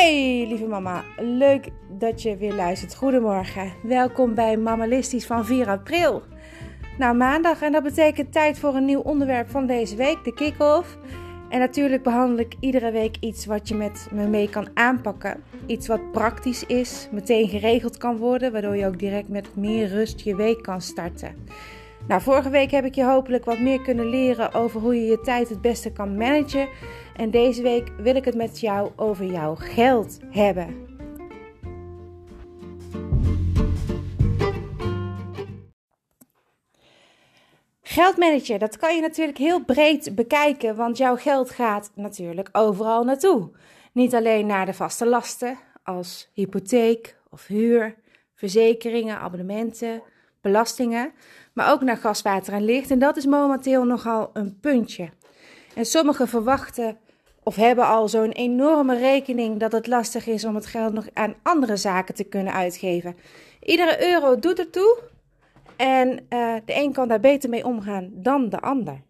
Hey lieve mama, leuk dat je weer luistert. Goedemorgen, welkom bij Mamalistisch van 4 april. Nou, maandag en dat betekent tijd voor een nieuw onderwerp van deze week, de kick-off. En natuurlijk behandel ik iedere week iets wat je met me mee kan aanpakken. Iets wat praktisch is, meteen geregeld kan worden, waardoor je ook direct met meer rust je week kan starten. Nou, vorige week heb ik je hopelijk wat meer kunnen leren over hoe je je tijd het beste kan managen. En deze week wil ik het met jou over jouw geld hebben. Geldmanager, dat kan je natuurlijk heel breed bekijken, want jouw geld gaat natuurlijk overal naartoe. Niet alleen naar de vaste lasten als hypotheek of huur, verzekeringen, abonnementen, belastingen, maar ook naar gas, water en licht. En dat is momenteel nogal een puntje. En sommigen verwachten of hebben al zo'n enorme rekening dat het lastig is om het geld nog aan andere zaken te kunnen uitgeven. Iedere euro doet ertoe en uh, de een kan daar beter mee omgaan dan de ander.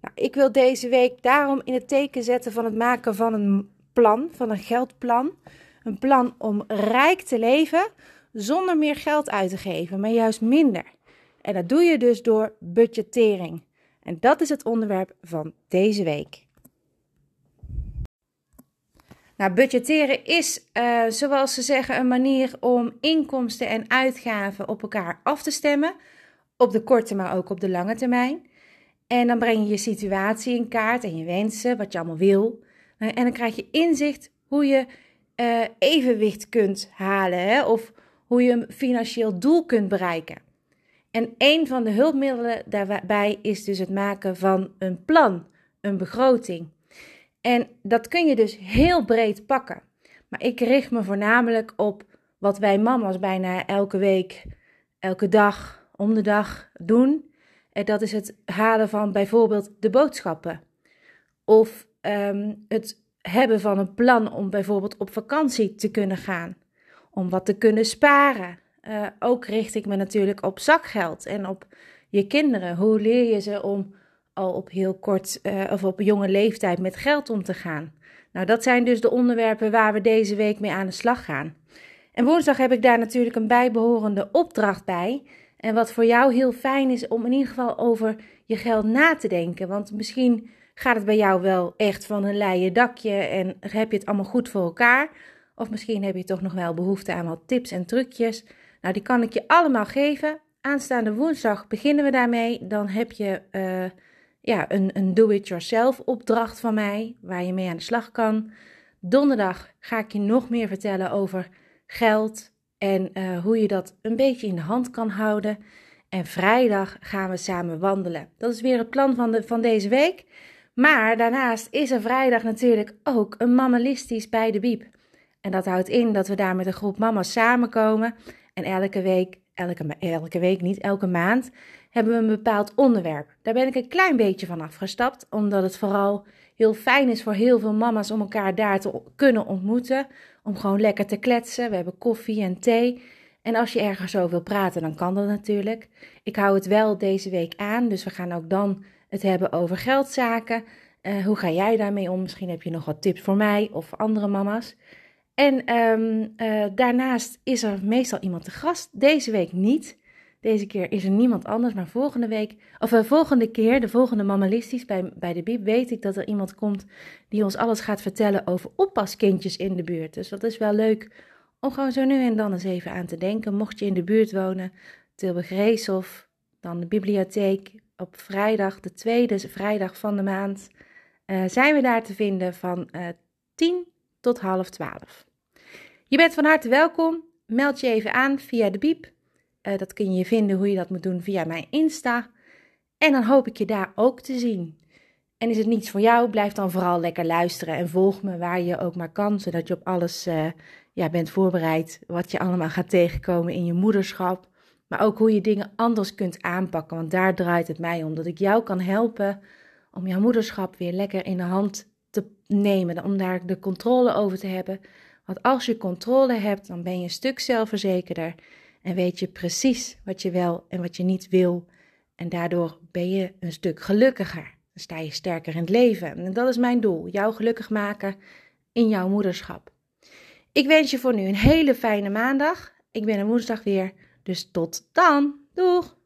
Nou, ik wil deze week daarom in het teken zetten van het maken van een plan, van een geldplan. Een plan om rijk te leven zonder meer geld uit te geven, maar juist minder. En dat doe je dus door budgettering. En dat is het onderwerp van deze week. Nou, budgetteren is, uh, zoals ze zeggen, een manier om inkomsten en uitgaven op elkaar af te stemmen. Op de korte, maar ook op de lange termijn. En dan breng je je situatie in kaart en je wensen, wat je allemaal wil. En dan krijg je inzicht hoe je uh, evenwicht kunt halen hè? of hoe je een financieel doel kunt bereiken. En een van de hulpmiddelen daarbij is dus het maken van een plan, een begroting. En dat kun je dus heel breed pakken. Maar ik richt me voornamelijk op wat wij mama's bijna elke week, elke dag, om de dag doen. En dat is het halen van bijvoorbeeld de boodschappen. Of um, het hebben van een plan om bijvoorbeeld op vakantie te kunnen gaan. Om wat te kunnen sparen. Uh, ook richt ik me natuurlijk op zakgeld en op je kinderen. Hoe leer je ze om al op heel kort uh, of op jonge leeftijd met geld om te gaan? Nou, dat zijn dus de onderwerpen waar we deze week mee aan de slag gaan. En woensdag heb ik daar natuurlijk een bijbehorende opdracht bij. En wat voor jou heel fijn is om in ieder geval over je geld na te denken. Want misschien gaat het bij jou wel echt van een leien dakje en heb je het allemaal goed voor elkaar. Of misschien heb je toch nog wel behoefte aan wat tips en trucjes. Nou, die kan ik je allemaal geven. Aanstaande woensdag beginnen we daarmee. Dan heb je uh, ja, een, een do-it-yourself opdracht van mij, waar je mee aan de slag kan. Donderdag ga ik je nog meer vertellen over geld en uh, hoe je dat een beetje in de hand kan houden. En vrijdag gaan we samen wandelen. Dat is weer het plan van, de, van deze week. Maar daarnaast is er vrijdag natuurlijk ook een mammalistisch bij de Biep. En dat houdt in dat we daar met een groep mama's samenkomen. En elke week, elke, elke week niet, elke maand hebben we een bepaald onderwerp. Daar ben ik een klein beetje van afgestapt, omdat het vooral heel fijn is voor heel veel mama's om elkaar daar te kunnen ontmoeten. Om gewoon lekker te kletsen. We hebben koffie en thee. En als je ergens over wil praten, dan kan dat natuurlijk. Ik hou het wel deze week aan, dus we gaan ook dan het hebben over geldzaken. Uh, hoe ga jij daarmee om? Misschien heb je nog wat tips voor mij of andere mama's. En um, uh, daarnaast is er meestal iemand te gast. Deze week niet. Deze keer is er niemand anders, maar volgende week, of uh, volgende keer, de volgende Mammalistisch bij, bij de Biep, weet ik dat er iemand komt die ons alles gaat vertellen over oppaskindjes in de buurt. Dus dat is wel leuk om gewoon zo nu en dan eens even aan te denken. Mocht je in de buurt wonen, Tilburg Reeshof, dan de bibliotheek. Op vrijdag, de tweede vrijdag van de maand, uh, zijn we daar te vinden van uh, 10 tot half 12. Je bent van harte welkom. Meld je even aan via de Biep. Uh, dat kun je vinden hoe je dat moet doen via mijn Insta. En dan hoop ik je daar ook te zien. En is het niets voor jou, blijf dan vooral lekker luisteren en volg me waar je ook maar kan, zodat je op alles uh, ja, bent voorbereid wat je allemaal gaat tegenkomen in je moederschap. Maar ook hoe je dingen anders kunt aanpakken, want daar draait het mij om. Dat ik jou kan helpen om jouw moederschap weer lekker in de hand te nemen, om daar de controle over te hebben. Want als je controle hebt, dan ben je een stuk zelfverzekerder en weet je precies wat je wel en wat je niet wil. En daardoor ben je een stuk gelukkiger. Dan sta je sterker in het leven. En dat is mijn doel: jou gelukkig maken in jouw moederschap. Ik wens je voor nu een hele fijne maandag. Ik ben er woensdag weer, dus tot dan. Doeg!